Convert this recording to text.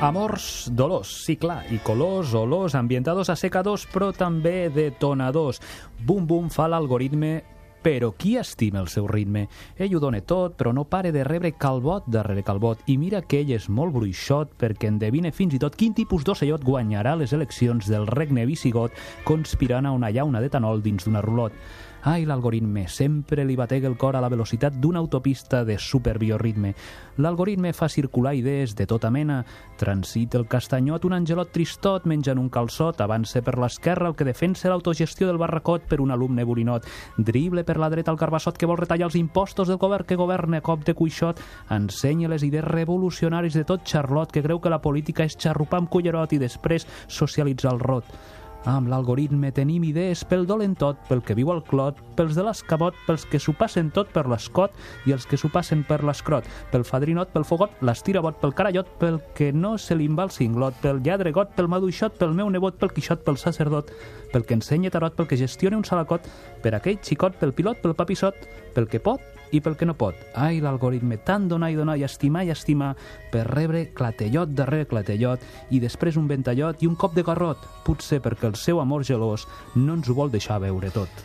Amors, dolors, sí clar, i colors, olors, ambientadors, assecadors, però també detonadors. Bum Bum fa l'algoritme però qui estima el seu ritme? Ell ho dona tot, però no pare de rebre calbot darrere calbot. I mira que ell és molt bruixot perquè endevine fins i tot quin tipus d'ocellot guanyarà les eleccions del regne visigot conspirant a una llauna d'etanol dins d'una rulot. Ai, l'algoritme, sempre li batega el cor a la velocitat d'una autopista de superbioritme. L'algoritme fa circular idees de tota mena. Transita el castanyot, un angelot tristot menjant un calçot, avança per l'esquerra el que defensa l'autogestió del barracot per un alumne borinot, drible per la dreta el carbassot que vol retallar els impostos del govern que governa cop de cuixot, ensenya les idees revolucionaris de tot Charlot que creu que la política és xarrupar amb cullerot i després socialitzar el rot. Amb l'algoritme tenim idees pel dolentot, pel que viu al clot, pels de l'escabot, pels que s'ho passen tot per l'escot i els que s'ho passen per l'escrot, pel fadrinot, pel fogot, l'estirabot, pel carallot, pel que no se li va el cinglot, pel lladregot, pel maduixot, pel meu nebot, pel quixot, pel sacerdot, pel que ensenya tarot, pel que gestiona un salacot, per aquell xicot, pel pilot, pel papissot, pel que pot i pel que no pot. Ai, l'algoritme, tant donar i donar i estimar i estimar per rebre clatellot darrere clatellot i després un ventallot i un cop de garrot, potser perquè el seu amor gelós no ens ho vol deixar veure tot.